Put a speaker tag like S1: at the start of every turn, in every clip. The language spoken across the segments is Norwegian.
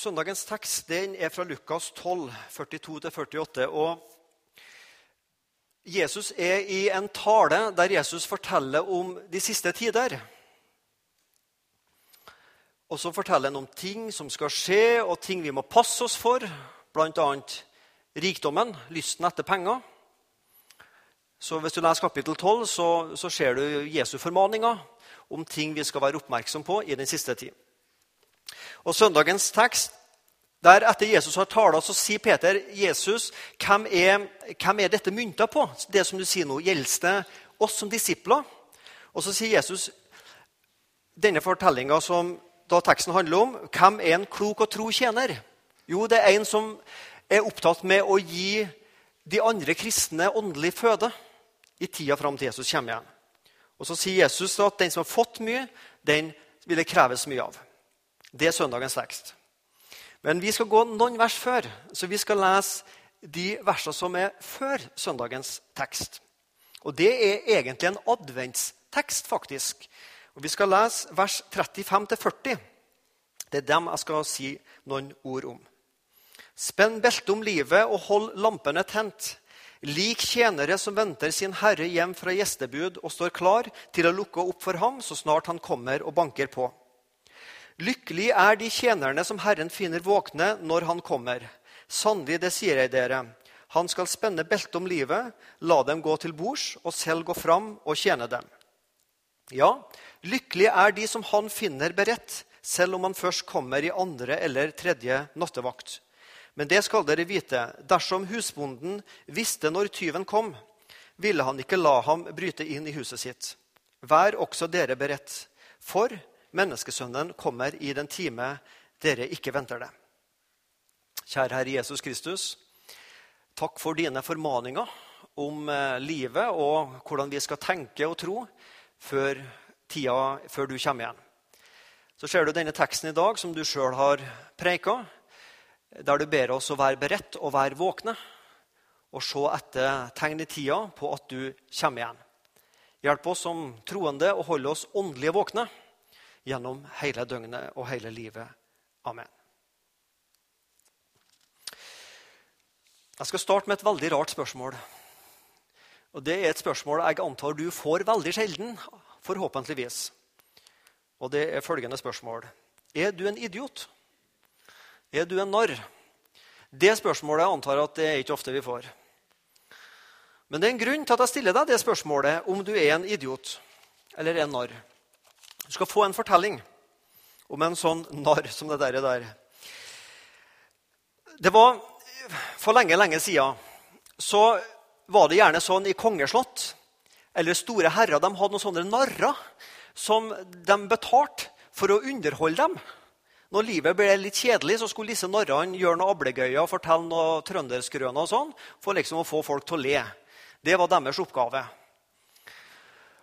S1: Søndagens tekst den er fra Lukas 12, 42-48. og Jesus er i en tale der Jesus forteller om de siste tider. Og så forteller han om ting som skal skje, og ting vi må passe oss for. Bl.a. rikdommen, lysten etter penger. Så Hvis du leser kapittel 12, så, så ser du Jesu formaninger om ting vi skal være oppmerksom på i den siste tid. Og Søndagens tekst, der etter Jesus har talt, så sier Peter Jesus, hvem er, hvem er dette mynta på? Det som du sier nå, Gjelder det oss som disipler? Og så sier Jesus denne fortellinga som da teksten handler om, hvem er en klok og tro tjener? Jo, det er en som er opptatt med å gi de andre kristne åndelig føde i tida fram til Jesus kommer igjen. Og Så sier Jesus at den som har fått mye, den vil det kreves mye av. Det er søndagens tekst. Men vi skal gå noen vers før, så vi skal lese de versene som er før søndagens tekst. Og det er egentlig en adventstekst, faktisk. Og Vi skal lese vers 35-40. Det er dem jeg skal si noen ord om. Spenn beltet om livet og hold lampene tent. Lik tjenere som venter sin herre hjem fra gjestebud og står klar til å lukke opp for ham så snart han kommer og banker på. Lykkelig er de tjenerne som Herren finner våkne når han kommer. Sannelig, det sier jeg dere. Han skal spenne beltet om livet, la dem gå til bords, og selv gå fram og tjene dem. Ja, lykkelig er de som han finner beredt, selv om han først kommer i andre eller tredje nattevakt. Men det skal dere vite, dersom husbonden visste når tyven kom, ville han ikke la ham bryte inn i huset sitt. Vær også dere beredt, for Menneskesønnen kommer i den time dere ikke venter det. Kjære Herre Jesus Kristus. Takk for dine formaninger om eh, livet og hvordan vi skal tenke og tro før, tida, før du kommer igjen. Så ser du denne teksten i dag som du sjøl har preika, der du ber oss å være beredt og være våkne og se etter tegn i tida på at du kommer igjen. Hjelp oss som troende å holde oss åndelige våkne gjennom hele døgnet og hele livet. Amen. Jeg skal starte med et veldig rart spørsmål. Og Det er et spørsmål jeg antar du får veldig sjelden, forhåpentligvis. Og det er følgende spørsmål. Er du en idiot? Er du en narr? Det spørsmålet antar jeg at det er ikke ofte vi får. Men det er en grunn til at jeg stiller deg det spørsmålet om du er en idiot eller en narr. Du skal få en fortelling om en sånn narr som det der. der. Det var For lenge, lenge siden så var det gjerne sånn i kongeslott eller store herrer de hadde noen sånne narrer som de betalte for å underholde dem. Når livet ble litt kjedelig, så skulle disse narrene gjøre noe ablegøyer og fortelle noe trønderskrøner og sånn, for liksom å få folk til å le. Det var deres oppgave.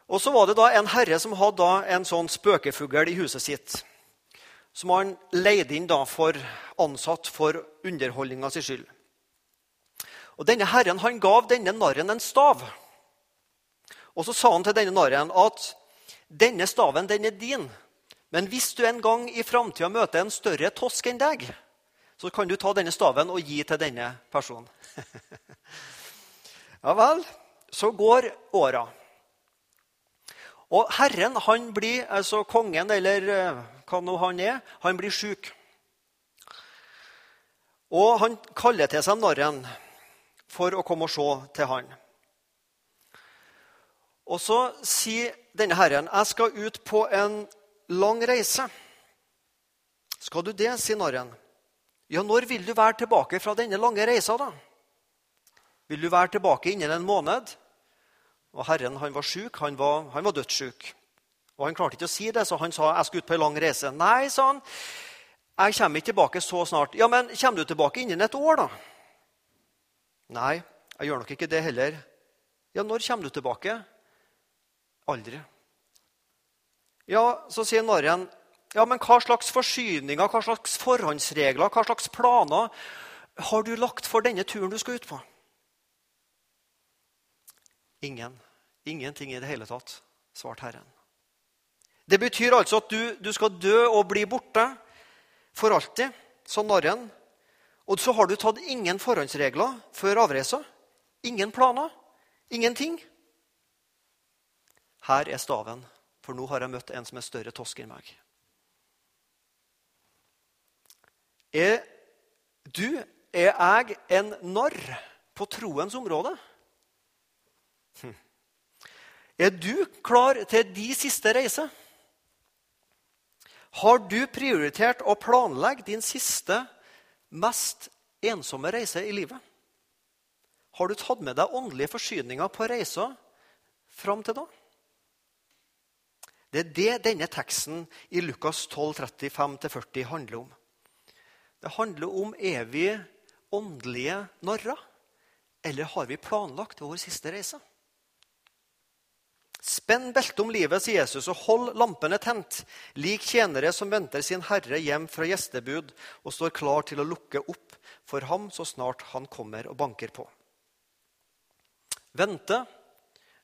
S1: Og så var det da en herre som hadde en sånn spøkefugl i huset sitt. Som han leide inn da for ansatt for underholdninga si skyld. Og Denne herren han gav denne narren en stav. Og så sa han til denne narren at denne staven den er din. Men hvis du en gang i framtida møter en større tosk enn deg, så kan du ta denne staven og gi til denne personen. ja vel, så går åra. Og Herren han blir, altså kongen eller eh, hva nå han er, han blir sjuk. Og han kaller til seg narren for å komme og se til han. Og så sier denne herren, 'Jeg skal ut på en lang reise.' 'Skal du det?' sier narren. 'Ja, når vil du være tilbake fra denne lange reisa, da?' 'Vil du være tilbake innen en måned?' Og Herren han var sjuk. Han var, han var dødssjuk. Og Han klarte ikke å si det, så han sa jeg skal ut på en lang reise. Nei, sa han. Jeg kommer ikke tilbake så snart. Ja, men kommer du tilbake innen et år, da? Nei, jeg gjør nok ikke det heller. Ja, når kommer du tilbake? Aldri. Ja, så sier narren, ja, men hva slags forsyninger, hva slags forhåndsregler, hva slags planer har du lagt for denne turen du skal ut på? Ingen. Ingenting i det hele tatt, svarte Herren. Det betyr altså at du, du skal dø og bli borte for alltid. sa narren. Og så har du tatt ingen forhåndsregler før avreisa. Ingen planer. Ingenting. Her er staven, for nå har jeg møtt en som er større tosk enn meg. Er du, er jeg en narr på troens område? Er du klar til de siste reise? Har du prioritert å planlegge din siste, mest ensomme reise i livet? Har du tatt med deg åndelige forsyninger på reisa fram til da? Det er det denne teksten i Lukas 12, 35-40 handler om. Det handler om er vi åndelige narrer, eller har vi planlagt vår siste reise? Spenn beltet om livet, sier Jesus, og hold lampene tent, lik tjenere som venter sin herre hjem fra gjestebud og står klar til å lukke opp for ham så snart han kommer og banker på. Vente,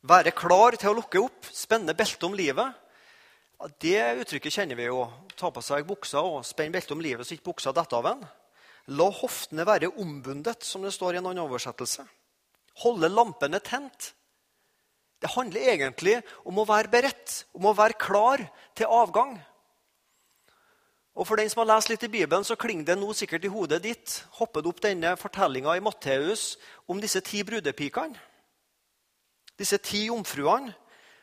S1: være klar til å lukke opp, spenne beltet om livet. Det uttrykket kjenner vi jo. Ta på seg buksa og spenn beltet om livet så ikke buksa detter av en. La hoftene være ombundet, som det står i en annen oversettelse. Holde lampene tent. Det handler egentlig om å være beredt, om å være klar til avgang. Og For den som har lest litt i Bibelen, så klinger det nå sikkert i hodet ditt hopper det opp denne fortellinga i Matteus om disse ti brudepikene. Disse ti jomfruene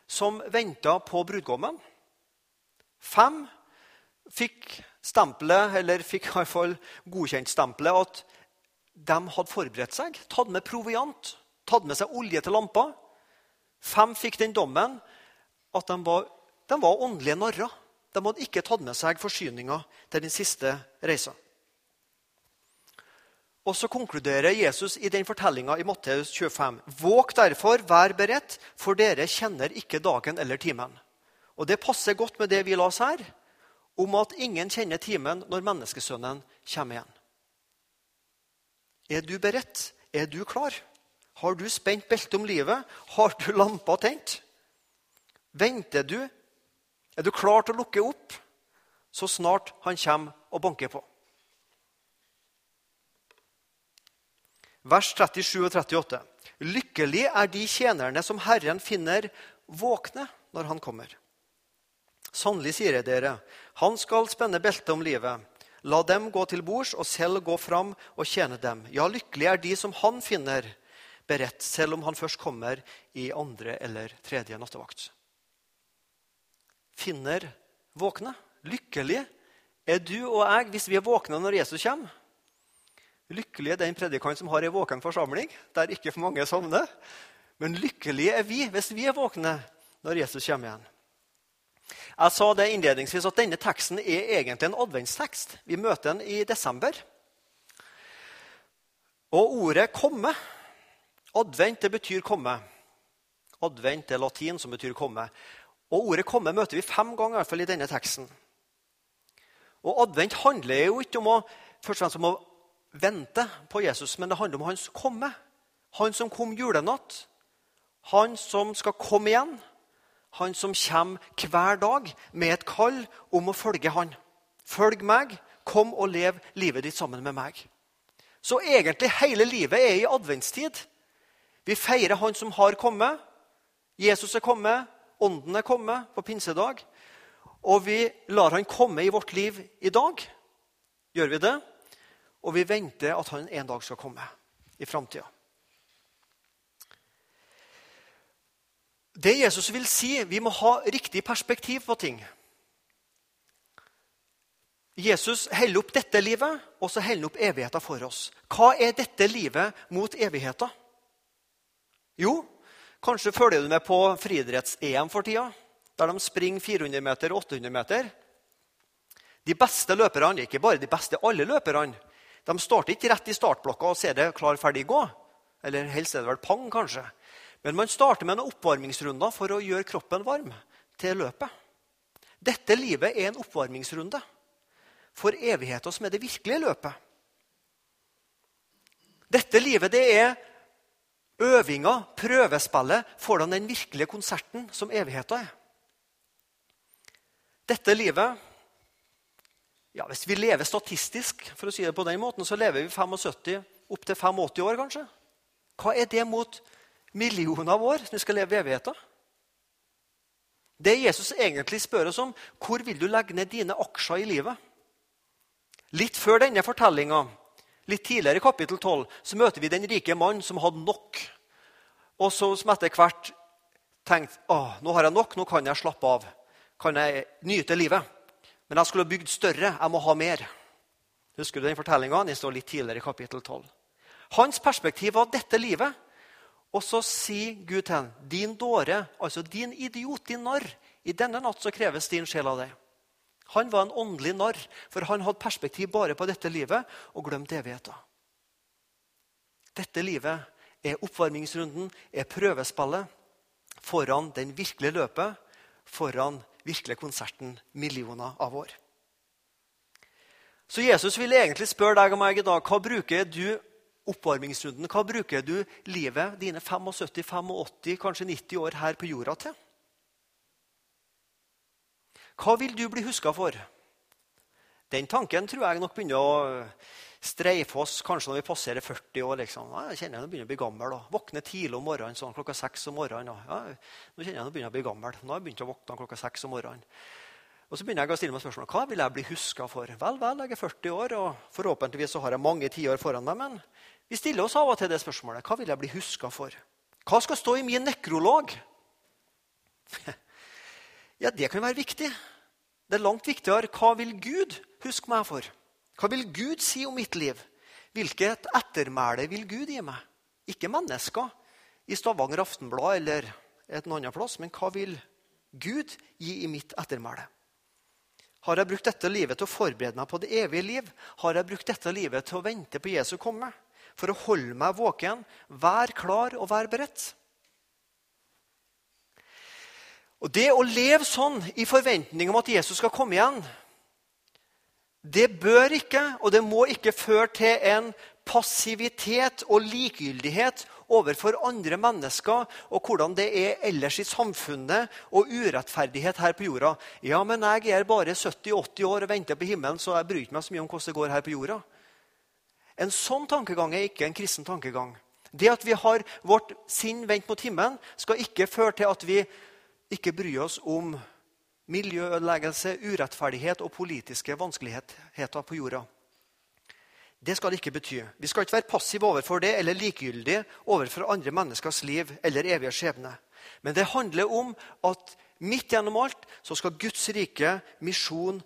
S1: som venta på brudgommen. Fem fikk stempelet, eller fikk i hvert fall godkjent stempelet at de hadde forberedt seg, tatt med proviant, tatt med seg olje til lampa. Fem fikk den dommen at de var, de var åndelige narrer. De hadde ikke tatt med seg forsyninger til den siste reisa. Og så konkluderer Jesus i den fortellinga i Matteus 25.: Våg derfor, vær beredt, for dere kjenner ikke dagen eller timen. Og Det passer godt med det vi la oss her, om at ingen kjenner timen når menneskesønnen kommer igjen. Er du beredt? Er du klar? Har du spent beltet om livet? Har du lampa tent? Venter du? Er du klar til å lukke opp så snart han kommer og banker på? Vers 37 og 38. Lykkelig er de tjenerne som Herren finner våkne når han kommer. Sannelig sier jeg dere, han skal spenne beltet om livet. La dem gå til bords og selv gå fram og tjene dem. Ja, lykkelig er de som han finner beredt, selv om han først kommer i andre eller tredje nattevakt. Finner våkne. Lykkelig er du og jeg hvis vi er våkne når Jesus kommer. Lykkelig er den predikant som har ei våken forsamling, der ikke for mange sovner. Men lykkelige er vi hvis vi er våkne når Jesus kommer igjen. Jeg sa det innledningsvis at denne teksten er egentlig en adventstekst. Vi møter den i desember. Og ordet 'komme' Advent det betyr komme. Advent er latin, som betyr komme. Og Ordet 'komme' møter vi fem ganger i, hvert fall i denne teksten. Og Advent handler jo ikke om å, først og fremst om å vente på Jesus, men det handler om hans komme. Han som kom julenatt. Han som skal komme igjen. Han som kommer hver dag med et kall om å følge han. Følg meg, kom og lev livet ditt sammen med meg. Så egentlig hele livet er i adventstid. Vi feirer Han som har kommet. Jesus er kommet, Ånden er kommet på pinsedag. Og vi lar Han komme i vårt liv i dag. Gjør vi det? Og vi venter at Han en dag skal komme i framtida. Det Jesus vil si, vi må ha riktig perspektiv på ting. Jesus heller opp dette livet, og så heller han opp evigheten for oss. Hva er dette livet mot evigheten? Jo, kanskje følger du med på friidretts-EM for tida, der de springer 400 meter og 800 meter. De beste løperne, ikke bare de beste, alle løperne, de starter ikke rett i startblokka og ser det klar, ferdig, gå. Eller helst er det vel pang, kanskje. Men man starter med noen oppvarmingsrunder for å gjøre kroppen varm til løpet. Dette livet er en oppvarmingsrunde for evigheten som er det virkelige løpet. Dette livet det er øvinga, prøvespillet, foran den virkelige konserten som evigheta er. Dette livet ja, Hvis vi lever statistisk, for å si det på den måten, så lever vi 75 opp til 85 år, kanskje. Hva er det mot millioner av år som vi skal leve i evigheten? Det Jesus egentlig spør oss om, hvor vil du legge ned dine aksjer i livet? Litt før denne fortellinga, litt tidligere i kapittel 12, så møter vi den rike mannen som hadde nok. Og så, som etter hvert tenkte at nå har jeg nok, nå kan jeg slappe av. Kan jeg nyte livet. Men jeg skulle bygd større. Jeg må ha mer. Husker du den fortellinga? Den står litt tidligere i kapittel 12. Hans perspektiv var dette livet. Og så sier Gud til ham, 'Din dåre, altså din idiot, din narr, i denne natt så kreves din sjel av deg.' Han var en åndelig narr, for han hadde perspektiv bare på dette livet og glemte evigheten. Dette livet er oppvarmingsrunden, er prøvespillet foran den virkelige løpet, foran virkelige konserten millioner av år. Så Jesus vil egentlig spørre deg og meg i dag hva bruker du oppvarmingsrunden, hva bruker du livet, dine 75, 85, kanskje 90 år her på jorda til? Hva vil du bli huska for? Den tanken tror jeg nok begynner å streife oss kanskje når vi passerer 40 år. liksom. Ja, jeg kjenner jeg begynner å bli gammel. Da. Våkne tidlig om morgenen sånn klokka seks om morgenen. Ja, nå kjenner jeg jeg begynner å bli gammel. Nå har jeg begynt å våkne klokka seks om morgenen. Og så begynner jeg å stille meg spørsmål, Hva vil jeg bli huska for? Vel, vel, jeg er 40 år, og forhåpentligvis så har jeg mange tiår foran meg. Men vi stiller oss av og til det spørsmålet. Hva vil jeg bli huska for? Hva skal stå i min nekrolog? Ja, det kan være viktig. Det er langt viktigere hva vil Gud huske meg for? Hva vil Gud si om mitt liv? Hvilket ettermæle vil Gud gi meg? Ikke mennesker i Stavanger Aftenblad eller et annet plass, men hva vil Gud gi i mitt ettermæle? Har jeg brukt dette livet til å forberede meg på det evige liv? Har jeg brukt dette livet til å vente på Jesu komme? For å holde meg våken, være klar og være beredt? Og Det å leve sånn i forventning om at Jesus skal komme igjen, det bør ikke og det må ikke føre til en passivitet og likegyldighet overfor andre mennesker og hvordan det er ellers i samfunnet og urettferdighet her på jorda. Ja, men jeg er bare 70-80 år og venter på himmelen, så jeg bryr meg så mye om hvordan det går her på jorda. En sånn tankegang er ikke en kristen tankegang. Det at vi har vårt sinn vendt mot himmelen, skal ikke føre til at vi ikke bry oss om miljøødeleggelse, urettferdighet og politiske vanskeligheter på jorda. Det skal det ikke bety. Vi skal ikke være passive overfor det eller likegyldige overfor andre menneskers liv eller evige skjebne. Men det handler om at midt gjennom alt så skal Guds rike, misjon,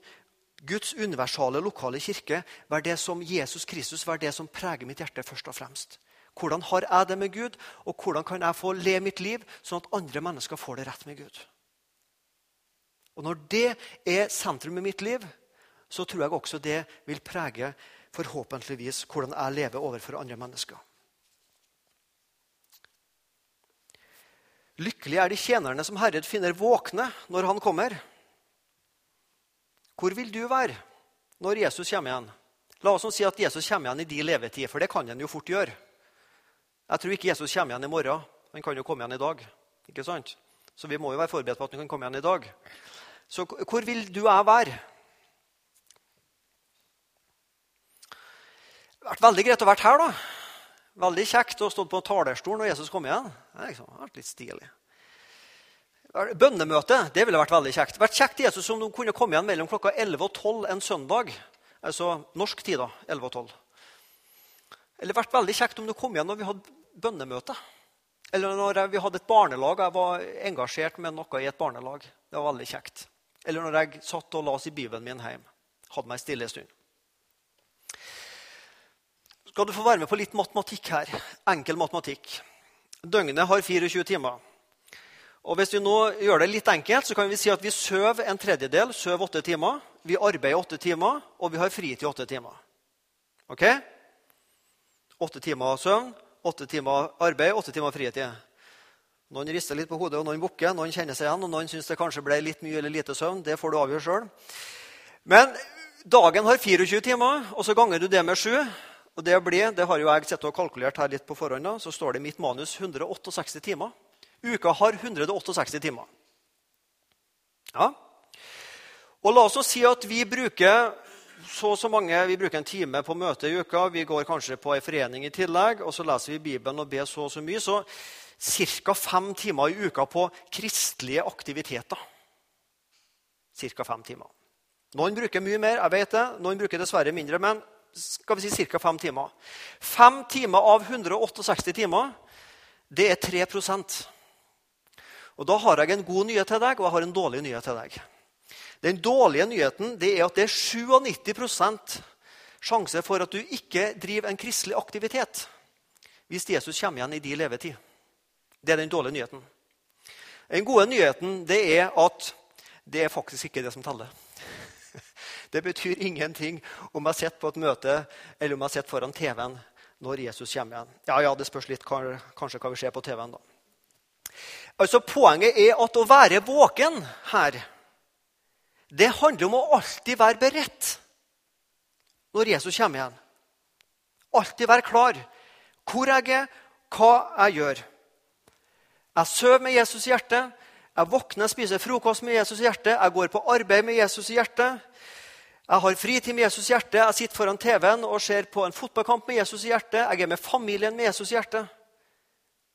S1: Guds universale, lokale kirke være det som Jesus Kristus være det som preger mitt hjerte først og fremst. Hvordan har jeg det med Gud, og hvordan kan jeg få le mitt liv sånn at andre mennesker får det rett med Gud? Og Når det er sentrum i mitt liv, så tror jeg også det vil prege forhåpentligvis hvordan jeg lever overfor andre mennesker. Lykkelige er de tjenerne som Herred finner våkne når han kommer. Hvor vil du være når Jesus kommer igjen? La oss si at Jesus kommer igjen i din levetid, for det kan han jo fort gjøre. Jeg tror ikke Jesus kommer igjen i morgen. Han kan jo komme igjen i dag. ikke sant? Så vi må jo være forberedt på at han kan komme igjen i dag. Så hvor vil du og jeg være? Det har vært veldig greit å være her. da. Veldig kjekt å stå på talerstolen når Jesus kommer igjen. Det har liksom vært litt stilig. Bønnemøte det ville vært veldig kjekt. Det vært kjekt Jesus om de kunne komme igjen mellom klokka 11 og 12 en søndag. Altså norsk tid, da. 11 og 12. Eller vært veldig kjekt om du kom igjen når vi hadde bønnemøte. Eller når vi hadde et barnelag. og Jeg var engasjert med noe i et barnelag. Det var veldig kjekt. Eller når jeg satt og las i Bibelen min hjemme. Hadde meg stille en stund. Skal du få være med på litt matematikk her. Enkel matematikk. Døgnet har 24 timer. Og Hvis vi nå gjør det litt enkelt, så kan vi si at vi sover en tredjedel, sover åtte timer. Vi arbeider åtte timer, og vi har fritid åtte timer. Ok? Åtte timer søvn, åtte timer arbeid, åtte timer fritid. Noen rister litt på hodet, og noen bukker. Noen kjenner seg igjen, og noen syns det kanskje ble litt mye eller lite søvn. Det får du avgjøre sjøl. Men dagen har 24 timer, og så ganger du det med 7. Og det blir, det har jo jeg sett og kalkulert her litt på forhånd, da, så står det i mitt manus 168 timer. Uka har 168 timer. Ja. Og la oss si at vi bruker så og så mange, vi bruker en time på møte i uka. Vi går kanskje på ei forening i tillegg, og så leser vi Bibelen og ber så og så mye. Så ca. fem timer i uka på kristelige aktiviteter. Cirka fem timer. Noen bruker mye mer, jeg vet det. Noen bruker dessverre mindre. Men skal vi si ca. fem timer. Fem timer av 168 timer, det er 3% Og Da har jeg en god nyhet til deg, og jeg har en dårlig nyhet til deg. Den dårlige nyheten det er at det er 97% sjanse for at du ikke driver en kristelig aktivitet hvis Jesus kommer igjen i din levetid. Det er den dårlige nyheten. Den gode nyheten det er at det er faktisk ikke det som teller. Det betyr ingenting om jeg sitter på et møte eller om jeg sitter foran TV-en når Jesus kommer igjen. Ja, ja, Det spørs litt kanskje hva vi ser på TV-en. da. Altså, Poenget er at å være våken her, det handler om å alltid være beredt når Jesus kommer igjen. Alltid være klar. Hvor jeg er, hva jeg gjør. Jeg sover med Jesus i hjertet. Jeg våkner og spiser frokost med Jesus i hjertet. Jeg går på arbeid med Jesus i hjertet. Jeg har fritid med Jesus i hjertet. Jeg sitter foran TV-en og ser på en fotballkamp med Jesus i hjertet. Jeg er med familien med Jesus i hjertet.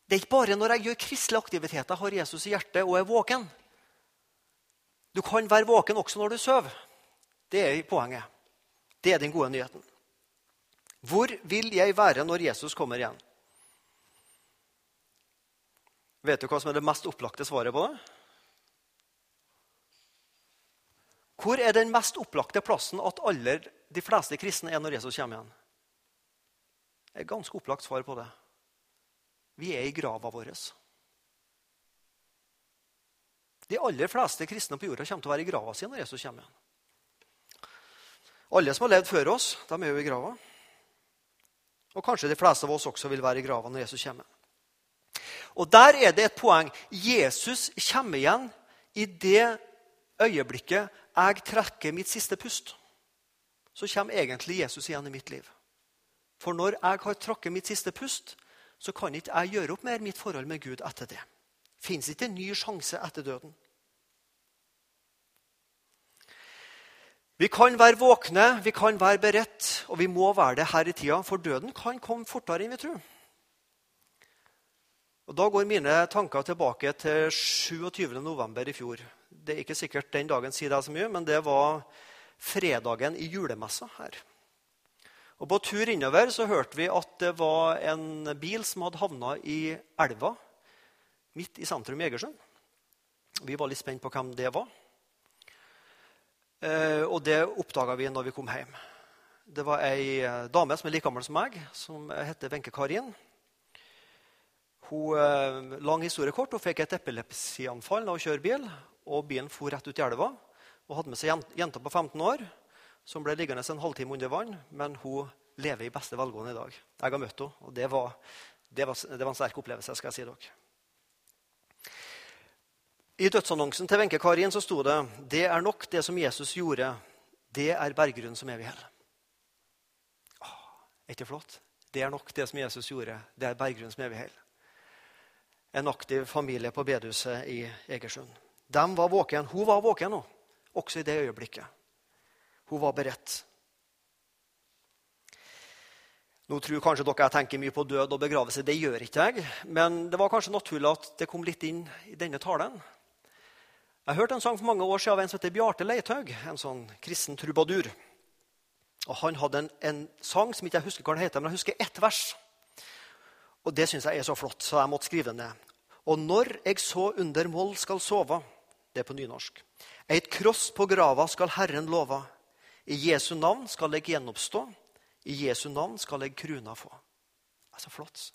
S1: Det er ikke bare når jeg gjør kristelige aktiviteter, har Jesus i hjertet og er våken. Du kan være våken også når du sover. Det er poenget. Det er den gode nyheten. Hvor vil jeg være når Jesus kommer igjen? Vet du hva som er det mest opplagte svaret på det? Hvor er den mest opplagte plassen at aller de fleste kristne er når Jesus kommer igjen? Det er et ganske opplagt svar på det. Vi er i grava vår. De aller fleste kristne på jorda kommer til å være i grava si når Jesus kommer igjen. Alle som har levd før oss, de er jo i grava. Og kanskje de fleste av oss også vil være i grava når Jesus kommer. Og Der er det et poeng. Jesus kommer igjen i det øyeblikket jeg trekker mitt siste pust. Så kommer egentlig Jesus igjen i mitt liv. For når jeg har tråkket mitt siste pust, så kan ikke jeg gjøre opp mer mitt forhold med Gud etter det. Fins ikke en ny sjanse etter døden. Vi kan være våkne, vi kan være beredt, og vi må være det her i tida. For døden kan komme fortere enn vi tror. Og Da går mine tanker tilbake til 27.11. i fjor. Det er ikke sikkert den dagen sier deg så mye, men det var fredagen i julemessa her. Og På tur innover så hørte vi at det var en bil som hadde havna i elva midt i sentrum i Egersund. Vi var litt spent på hvem det var. Eh, og det oppdaga vi når vi kom hjem. Det var ei eh, dame som er like gammel som meg, som heter Wenche Karin. Hun, eh, lang historie kort, hun fikk et epilepsianfall av å kjøre bil. og Bilen for rett ut i elva. Hun hadde med seg jenta på 15 år som ble liggende en halvtime under vann. Men hun lever i beste velgående i dag. Jeg har møtt henne, og det var, det var, det var en sterk opplevelse. skal jeg si dere. I dødsannonsen til Wenche Karin så sto det det er nok det som Jesus gjorde. Det er berggrunnen som er vi hel. Er ikke flott? Det er nok det som Jesus gjorde. Det er berggrunnen som er vi hel. En aktiv familie på bedehuset i Egersund. De var våken. Hun var våken nå, også i det øyeblikket. Hun var beredt. Nå tror kanskje dere jeg tenker mye på død og begravelse. Det gjør ikke jeg. Men det var kanskje naturlig at det kom litt inn i denne talen. Jeg hørte en sang for mange år siden av en som heter Bjarte Leithaug, en sånn kristen trubadur. Og Han hadde en, en sang som ikke jeg husker hva den heter, men jeg husker ett vers. Og Det syns jeg er så flott, så jeg måtte skrive den ned. Og når jeg så under moll skal sove Det er på nynorsk. Eit kross på grava skal Herren lova. I Jesu navn skal jeg gjenoppstå. I Jesu navn skal jeg kruna få. Det er så flott.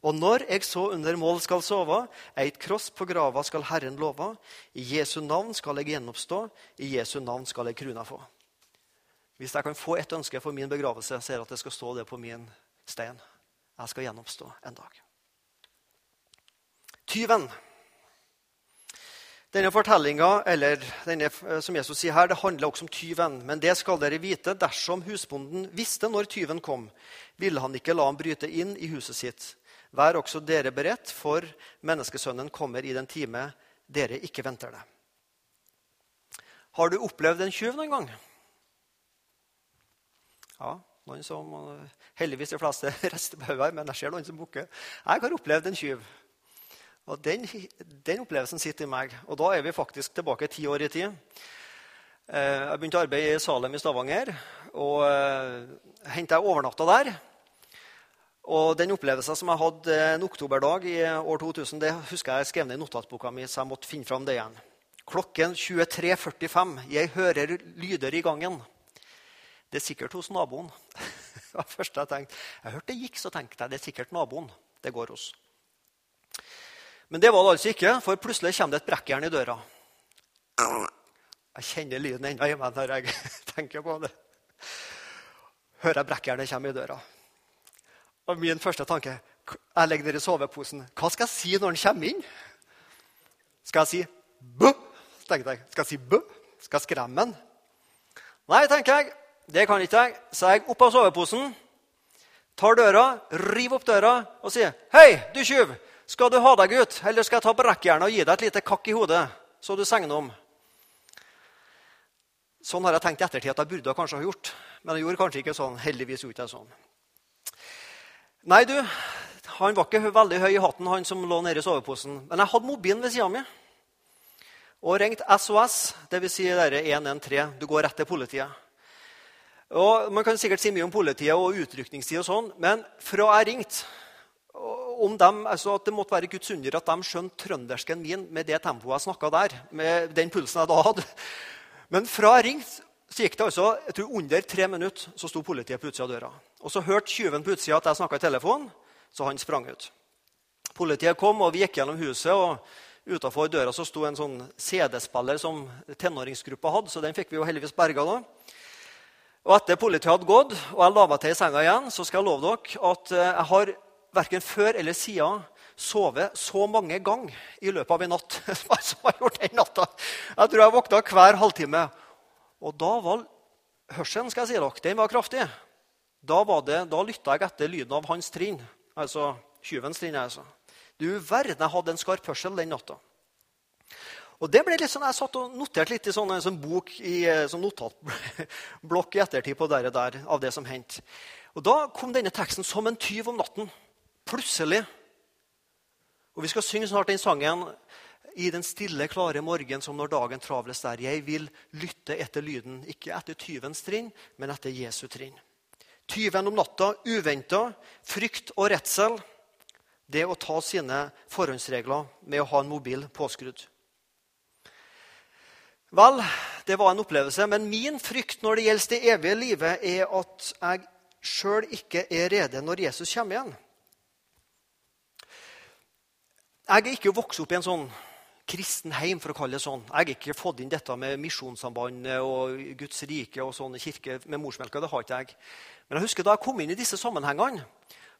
S1: Og når jeg så under mål skal sove, eit kross på grava skal Herren love. I Jesu navn skal jeg gjenoppstå, i Jesu navn skal jeg kruna få. Hvis jeg kan få ett ønske for min begravelse, så er det at det skal stå det på min stein. Jeg skal gjenoppstå en dag. Tyven. Denne fortellinga denne, som Jesus sier her, det handler også om tyven. Men det skal dere vite. Dersom husbonden visste når tyven kom, ville han ikke la ham bryte inn i huset sitt. Vær også dere beredt, for menneskesønnen kommer i den time dere ikke venter det. Har du opplevd en tjuv noen gang? Ja, noen som, Heldigvis de fleste rester på men jeg ser noen som bukker. Jeg har opplevd en tjuv. Og den, den, opplevelsen sitter i meg. Og da er vi faktisk tilbake ti år i tid. Eh, jeg begynte å arbeide i Salem i Stavanger. og eh, jeg overnatta der. Og den opplevelsen som jeg hadde en oktoberdag i år 2000, det husker jeg skrev ned i notatboka mi, så jeg måtte finne fram det igjen. Klokken 23.45. Jeg hører lyder i gangen. Det er sikkert hos naboen. det var det første Jeg tenkte. Jeg hørte det gikk, så tenkte jeg det er sikkert naboen det går hos. Men det var det altså ikke, for plutselig kommer det et brekkjern i døra. Jeg kjenner lyden ennå i meg når jeg tenker på det. Hører jeg brekkjernet komme i døra. Og min første tanke jeg legger ned i soveposen. Hva skal jeg si når han kommer inn? Skal jeg si bø? tenkte jeg. Skal jeg si bø? Skal jeg skremme han? Nei, tenker jeg. Det kan ikke jeg. Så jeg opp av soveposen, tar døra, river opp døra og sier, 'Hei, du tjuv! Skal du ha deg ut, eller skal jeg ta brekkjernet og gi deg et lite kakk i hodet, så du segner om?' Sånn har jeg tenkt i ettertid at jeg burde kanskje ha gjort. Men jeg gjorde kanskje ikke sånn. Heldigvis gjorde jeg sånn. Nei, du, han var ikke veldig høy i hatten, han som lå nede i soveposen. Men jeg hadde mobilen ved sida mi og ringte SOS, dvs. Si 113. Du går rett til politiet. Og Man kan sikkert si mye om politiet og utrykningstid, og sånn, men fra jeg ringte om dem, altså at Det måtte være Guds under at de skjønte trøndersken min med det tempoet jeg snakka der. med den pulsen jeg da hadde. Men fra jeg ringte, så gikk det altså, jeg tror under tre minutter så sto politiet på utsida av døra. Og Så hørte tyven på utsida at jeg snakka i telefonen, så han sprang ut. Politiet kom, og vi gikk gjennom huset. og Utafor døra så sto en sånn CD-spiller som tenåringsgruppa hadde. så den fikk vi jo heldigvis berga da. Og Etter politiet hadde gått, og jeg la meg til i senga igjen, så skal jeg love dere at eh, jeg har verken før eller siden sovet så mange ganger i løpet av en natt som jeg har gjort den natta. Jeg tror jeg våkna hver halvtime. Og da var hørselen skal jeg si dere, den var kraftig. Da, det, da lytta jeg etter lyden av hans trinn. Altså tyvens trinn. Altså. Du verden, jeg hadde en skarp hørsel den natta. Og det ble litt sånn, Jeg satt og noterte litt i sånn, en sånn bok i sånn notatblokk i ettertid på der, der, av det som hendte. Og Da kom denne teksten som en tyv om natten. Plutselig. Og Vi skal synge snart den sangen i den stille, klare morgen som når dagen travles der. Jeg vil lytte etter lyden, ikke etter tyvens trinn, men etter Jesu trinn. Tyven om natta, uventa, frykt og redsel. Det å ta sine forhåndsregler med å ha en mobil påskrudd. Vel, det var en opplevelse, men min frykt når det gjelder det evige livet, er at jeg sjøl ikke er rede når Jesus kommer igjen. Jeg er ikke vokst opp i en sånn kristen heim, for å kalle det sånn. Jeg har ikke fått inn dette med Misjonssambandet og Guds rike og sånne kirke med morsmelka. det har ikke jeg. Men jeg husker da jeg kom inn i disse sammenhengene,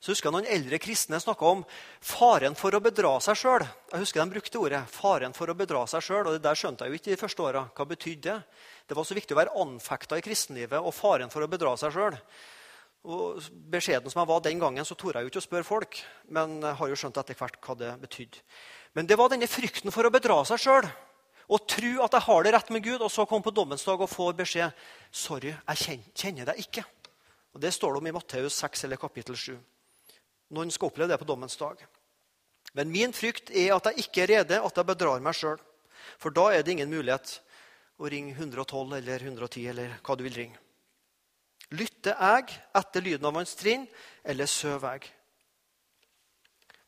S1: så husker jeg noen eldre kristne snakka om faren for å bedra seg sjøl. Jeg husker de brukte ordet 'faren for å bedra seg sjøl'. Og det der skjønte jeg jo ikke de første åra. Hva betydde det? Det var så viktig å være anfekta i kristenlivet og faren for å bedra seg sjøl. Og Beskjeden som jeg var den gangen, så torde jeg jo ikke å spørre folk. Men jeg har jo skjønt etter hvert hva det betydde. Men det var denne frykten for å bedra seg sjøl og tro at jeg har det rett med Gud, og så komme på dommens dag og få beskjed sorry, jeg kjenner deg ikke. Og Det står det om i Matteus 6 eller kapittel 7. Noen skal oppleve det på dommens dag. Men min frykt er at jeg ikke er rede, at jeg bedrar meg sjøl. For da er det ingen mulighet å ringe 112 eller 110 eller hva du vil ringe. Lytter jeg etter lyden av hans trinn, eller søver jeg?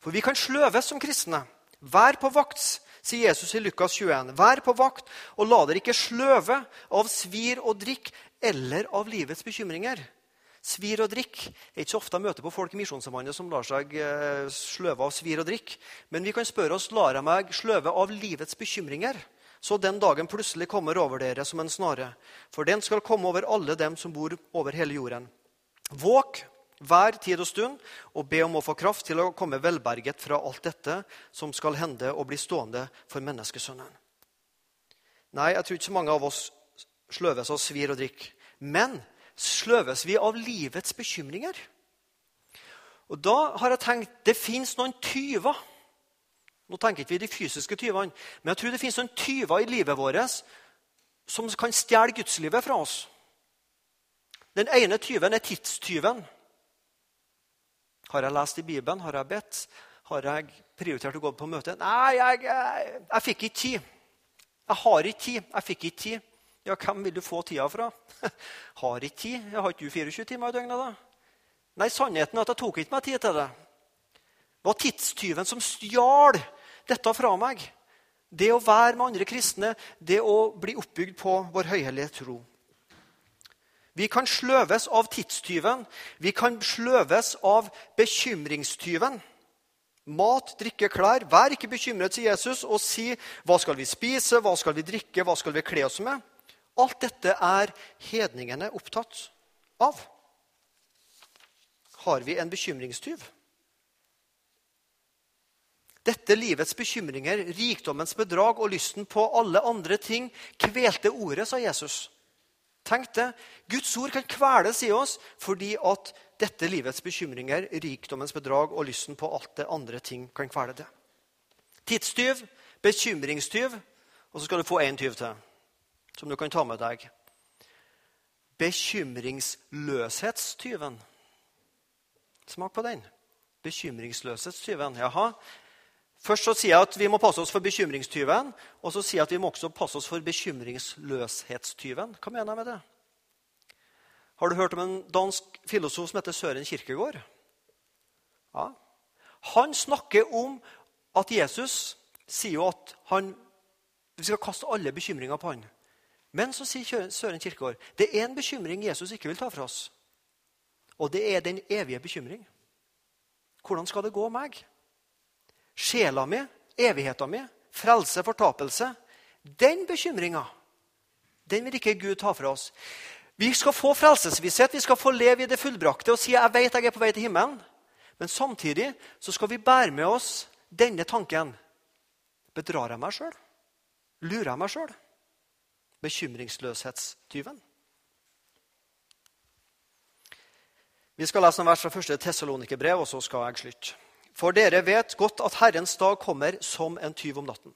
S1: For vi kan sløves som kristne. Vær på vakt, sier Jesus i Lukas 21. Vær på vakt, og la dere ikke sløve av svir og drikk eller av livets bekymringer. Svir og drikk er ikke så ofte jeg møter på folk i Misjonssambandet som lar seg eh, sløve av svir og drikk. Men vi kan spørre oss lar jeg meg sløve av livets bekymringer, så den dagen plutselig kommer over dere som en snare. For den skal komme over alle dem som bor over hele jorden. Våk hver tid og stund og be om å få kraft til å komme velberget fra alt dette som skal hende og bli stående for menneskesønnen. Nei, jeg tror ikke så mange av oss sløves av svir og drikk. Men sløves vi av livets bekymringer? Og Da har jeg tenkt det fins noen tyver. Nå tenker ikke vi de fysiske tyvene, men jeg tror det fins noen tyver i livet vårt som kan stjele gudslivet fra oss. Den ene tyven er tidstyven. Har jeg lest i Bibelen? Har jeg bedt? Har jeg prioritert å gå på møte? Nei, jeg, jeg, jeg fikk ikke tid. Jeg har ikke tid. Jeg fikk ikke tid. Ja, hvem vil du få tida fra? har ikke tid. Jeg har ikke du 24 timer i døgnet, da? Nei, sannheten er at jeg tok ikke meg tid til det. Det var tidstyven som stjal dette fra meg. Det å være med andre kristne, det å bli oppbygd på vår høyhellige tro. Vi kan sløves av tidstyven. Vi kan sløves av bekymringstyven. Mat, drikke, klær. Vær ikke bekymret, sier Jesus, og si hva skal vi spise, hva skal vi drikke, hva skal vi kle oss med? Alt dette er hedningene opptatt av. Har vi en bekymringstyv? Dette livets bekymringer, rikdommens bedrag og lysten på alle andre ting kvelte ordet, sa Jesus. Tenk det. Guds ord kan kveles i oss fordi at dette livets bekymringer, rikdommens bedrag og lysten på alt det andre ting kan kvele det. Tidstyv, bekymringstyv, og så skal du få én tyv til som du kan ta med deg. Bekymringsløshetstyven. Smak på den. Bekymringsløshetstyven. Jaha. Først så sier jeg at vi må passe oss for bekymringstyven, og så sier jeg at vi må også passe oss for bekymringsløshetstyven. Hva mener jeg med det? Har du hørt om en dansk filosof som heter Søren Kirkegård? Ja. Han snakker om at Jesus sier jo at han, vi skal kaste alle bekymringer på han. Men så sier Søren Kirkegård det er en bekymring Jesus ikke vil ta fra oss. Og det er den evige bekymring. Hvordan skal det gå meg? Sjela mi, evigheta mi, frelse, fortapelse Den bekymringa den vil ikke Gud ta fra oss. Vi skal få frelsesvisshet, vi skal få leve i det fullbrakte og si jeg vet jeg er på vei til himmelen. Men samtidig så skal vi bære med oss denne tanken. Bedrar jeg meg sjøl? Lurer jeg meg sjøl? Bekymringsløshetstyven. Vi skal lese en vers fra første Tessalonikerbrev, og så skal jeg slutte. For dere vet godt at Herrens dag kommer som en tyv om natten.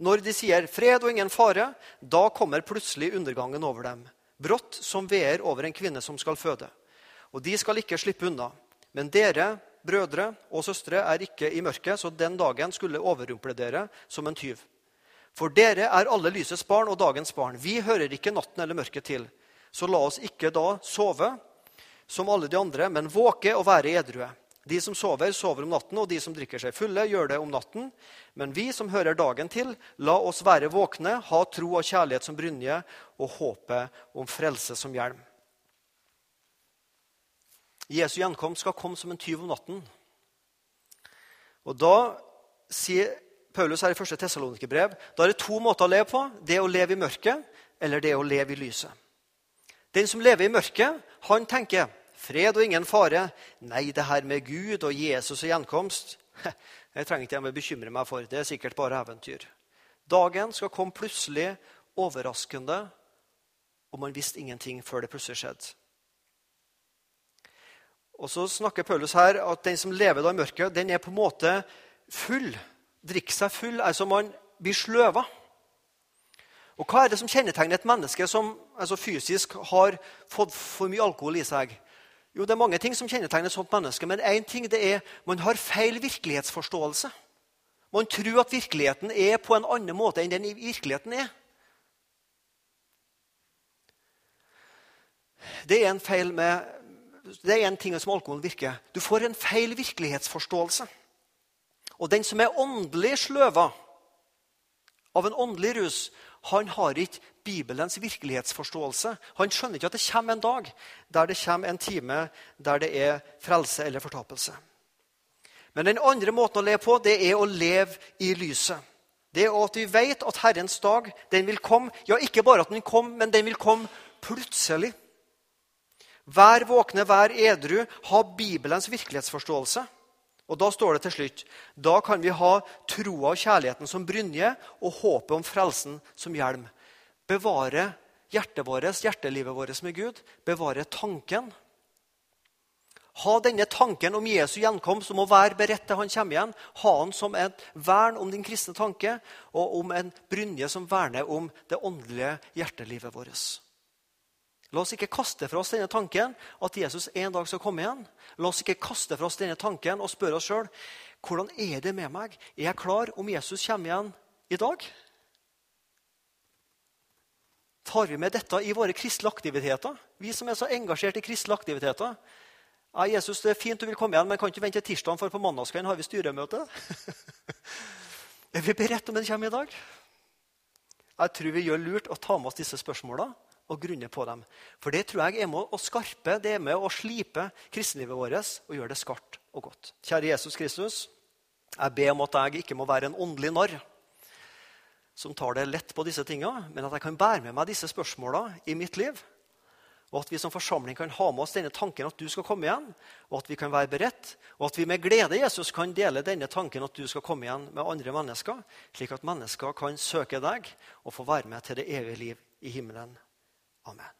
S1: Når de sier 'fred og ingen fare', da kommer plutselig undergangen over dem. Brått som veer over en kvinne som skal føde. Og de skal ikke slippe unna. Men dere, brødre og søstre, er ikke i mørket, så den dagen skulle overrumple dere som en tyv. For dere er alle lysets barn og dagens barn. Vi hører ikke natten eller mørket til. Så la oss ikke da sove som alle de andre, men våke og være edrue. De som sover, sover om natten, og de som drikker seg fulle, gjør det om natten. Men vi som hører dagen til, la oss være våkne, ha tro og kjærlighet som brynje og håpet om frelse som hjelm. Jesu gjenkomst skal komme som en tyv om natten. Og Da sier Paulus her i første Tessalonikerbrev da er det to måter å leve på. Det å leve i mørket eller det å leve i lyset. Den som lever i mørket, han tenker Fred og ingen fare. Nei, det her med Gud og Jesus og gjenkomst jeg trenger ikke jeg bekymre meg for. Det er sikkert bare eventyr. Dagen skal komme plutselig, overraskende, og man visste ingenting før det plutselig skjedde. Og så snakker Paulus her at den som lever da i mørket, den er på en måte full. Drikker seg full. Altså man blir sløva. Og Hva er det som kjennetegner et menneske som altså fysisk har fått for mye alkohol i seg? Jo, det er mange ting som kjennetegner et sånt menneske, men én ting det er man har feil virkelighetsforståelse. Man tror at virkeligheten er på en annen måte enn den virkeligheten er. Det er en feil med, det er en ting som alkohol virker. Du får en feil virkelighetsforståelse. Og den som er åndelig sløva av en åndelig rus, han har ikke Bibelens virkelighetsforståelse. Han skjønner ikke at det kommer en dag der det kommer en time der det er frelse eller fortapelse. Men den andre måten å leve på, det er å leve i lyset. Det er at vi vet at Herrens dag den vil komme. Ja, ikke bare at den kom, men den vil komme plutselig. Vær våkne, vær edru, ha Bibelens virkelighetsforståelse. Og Da står det til slutt da kan vi ha troa og kjærligheten som brynje og håpet om frelsen som hjelm. Bevare hjertet vårt, hjertelivet vårt med Gud. Bevare tanken. Ha denne tanken om Jesu gjenkomst, om å være beredt til han kommer igjen. Ha han som et vern om din kristne tanke, og om en brynje som verner om det åndelige hjertelivet vårt. La oss ikke kaste fra oss denne tanken at Jesus en dag skal komme igjen. La oss ikke kaste fra oss denne tanken og spørre oss sjøl hvordan er det med meg. Er jeg klar om Jesus kommer igjen i dag? Tar vi med dette i våre kristelige aktiviteter? Vi som er så engasjert i kristelige aktiviteter. Ja, 'Jesus, det er fint du vil komme igjen, men kan ikke vente til tirsdag, for på mandagskvelden har vi styremøte.' er vi beredt om den kommer i dag? Jeg tror vi gjør lurt å ta med oss disse spørsmåla og grunne på dem. For det tror jeg er med å skarpe, det er med å slipe kristenlivet vårt og gjøre det skarpt og godt. Kjære Jesus Kristus, jeg ber om at jeg ikke må være en åndelig narr som tar det lett på disse tinga, men at jeg kan bære med meg disse spørsmåla i mitt liv. Og at vi som forsamling kan ha med oss denne tanken at du skal komme igjen, og at vi kan være beredt, og at vi med glede Jesus kan dele denne tanken at du skal komme igjen med andre mennesker, slik at mennesker kan søke deg og få være med til det evige liv i himmelen. Amen.